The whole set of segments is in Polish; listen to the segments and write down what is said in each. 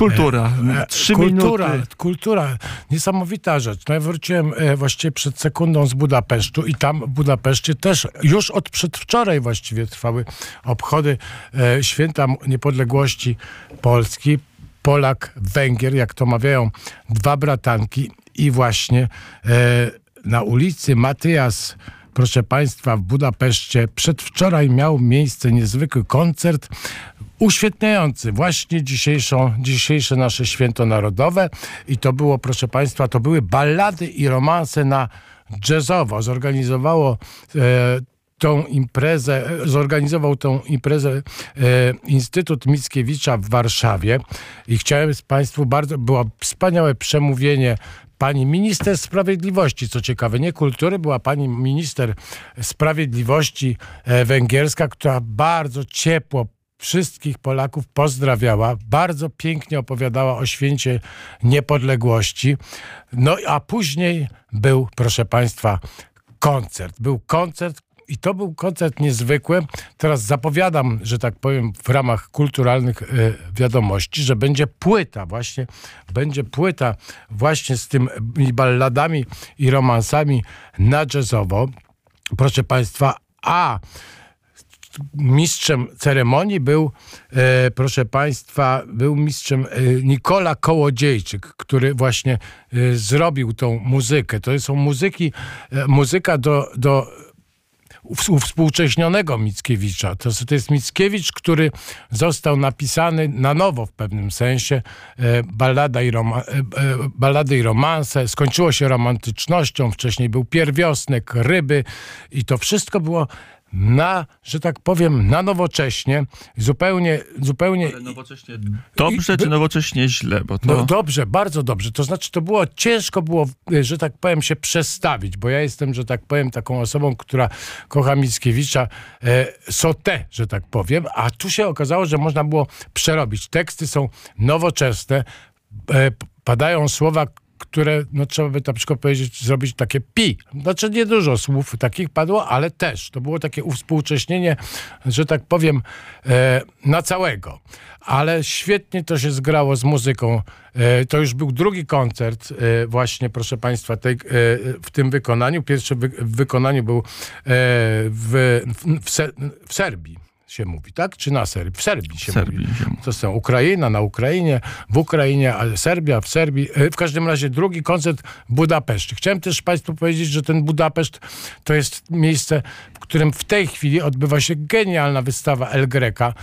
Kultura. E, Trzy kultura, minuty. kultura. Niesamowita rzecz. No ja wróciłem e, właściwie przed sekundą z Budapesztu i tam w Budapeszcie też już od przedwczoraj właściwie trwały obchody e, święta niepodległości Polski. Polak, Węgier, jak to mawiają dwa bratanki i właśnie e, na ulicy Matyjas proszę Państwa, w Budapeszcie przedwczoraj miał miejsce niezwykły koncert uświetniający właśnie dzisiejszą, dzisiejsze nasze święto narodowe. I to było, proszę Państwa, to były ballady i romanse na jazzowo. Zorganizowało e, tą imprezę, zorganizował tą imprezę e, Instytut Mickiewicza w Warszawie. I chciałem z Państwu bardzo, było wspaniałe przemówienie pani minister sprawiedliwości, co ciekawe, nie kultury, była pani minister sprawiedliwości e, węgierska, która bardzo ciepło wszystkich Polaków pozdrawiała, bardzo pięknie opowiadała o święcie niepodległości. No a później był, proszę Państwa, koncert. Był koncert, i to był koncert niezwykły. Teraz zapowiadam, że tak powiem, w ramach kulturalnych e, wiadomości, że będzie płyta właśnie, będzie płyta właśnie z tymi balladami i romansami na jazzowo. Proszę Państwa, a mistrzem ceremonii był, e, proszę Państwa, był mistrzem e, Nikola Kołodziejczyk, który właśnie e, zrobił tą muzykę. To są muzyki, e, muzyka do, do uwspółcześnionego Mickiewicza. To, to jest Mickiewicz, który został napisany na nowo w pewnym sensie. E, ballada i roma, e, e, ballady i romanse. Skończyło się romantycznością. Wcześniej był pierwiosnek, ryby i to wszystko było na, że tak powiem, na nowocześnie, zupełnie, zupełnie... nowocześnie dobrze, czy nowocześnie źle? Bo to... No dobrze, bardzo dobrze. To znaczy, to było ciężko było, że tak powiem, się przestawić, bo ja jestem, że tak powiem, taką osobą, która kocha Mickiewicza e, sotę, że tak powiem, a tu się okazało, że można było przerobić. Teksty są nowoczesne, e, padają słowa, które, no trzeba by na przykład powiedzieć, zrobić takie pi. Znaczy nie dużo słów takich padło, ale też. To było takie uwspółcześnienie, że tak powiem, e, na całego. Ale świetnie to się zgrało z muzyką. E, to już był drugi koncert e, właśnie, proszę Państwa, tej, e, w tym wykonaniu. Pierwszy wy, w wykonaniu był e, w, w, Se, w Serbii się mówi, tak? Czy na Serbii? W Serbii się w Serbii mówi. Się mówi. To są Ukraina, na Ukrainie, w Ukrainie, ale Serbia, w Serbii. E, W każdym razie drugi koncert w Budapeszcie. Chciałem też Państwu powiedzieć, że ten Budapeszt to jest miejsce, w którym w tej chwili odbywa się genialna wystawa El Greca.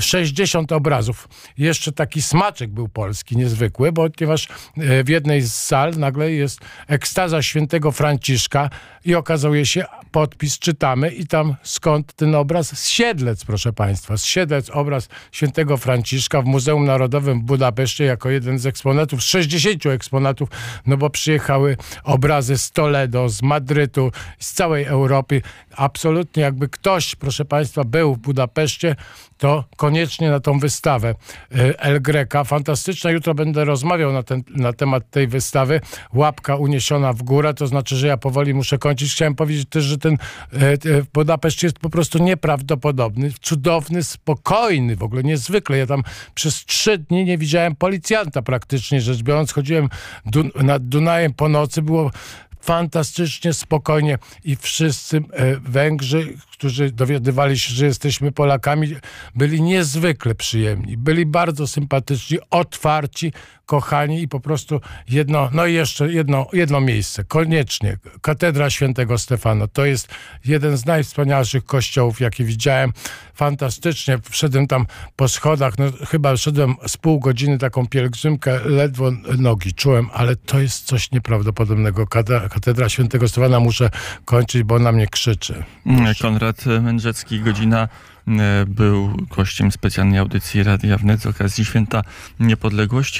60 obrazów. Jeszcze taki smaczek był polski, niezwykły, bo ponieważ e, w jednej z sal nagle jest ekstaza świętego Franciszka i okazuje się podpis, czytamy i tam skąd ten obraz? Z Siedlec, proszę Państwa. Z Siedlec obraz świętego Franciszka w Muzeum Narodowym w Budapeszcie jako jeden z eksponatów, z 60 eksponatów, no bo przyjechały obrazy z Toledo, z Madrytu, z całej Europy. Absolutnie jakby ktoś, proszę Państwa, był w Budapeszcie, to koniecznie na tą wystawę e, El Greca. Fantastyczna. Jutro będę rozmawiał na, ten, na temat tej wystawy. Łapka uniesiona w górę, to znaczy, że ja powoli muszę kończyć. Chciałem powiedzieć też, że ten e, e, Budapeszt jest po prostu nieprawdopodobny, cudowny, spokojny, w ogóle niezwykle. Ja tam przez trzy dni nie widziałem policjanta praktycznie rzecz biorąc. Chodziłem du nad Dunajem po nocy, było fantastycznie, spokojnie i wszyscy e, Węgrzy, którzy dowiadywali się, że jesteśmy Polakami, byli niezwykle przyjemni, byli bardzo sympatyczni, otwarci, kochani i po prostu jedno, no i jeszcze jedno, jedno miejsce, koniecznie, Katedra Świętego Stefana. To jest jeden z najwspanialszych kościołów, jakie widziałem. Fantastycznie, wszedłem tam po schodach, no chyba szedłem z pół godziny taką pielgrzymkę, ledwo nogi czułem, ale to jest coś nieprawdopodobnego. Katedra, Świętego Stefana muszę kończyć, bo na mnie krzyczy. Konrad Mędrzecki, godzina e, był gościem specjalnej audycji Radia Wnet z okazji Święta Niepodległości.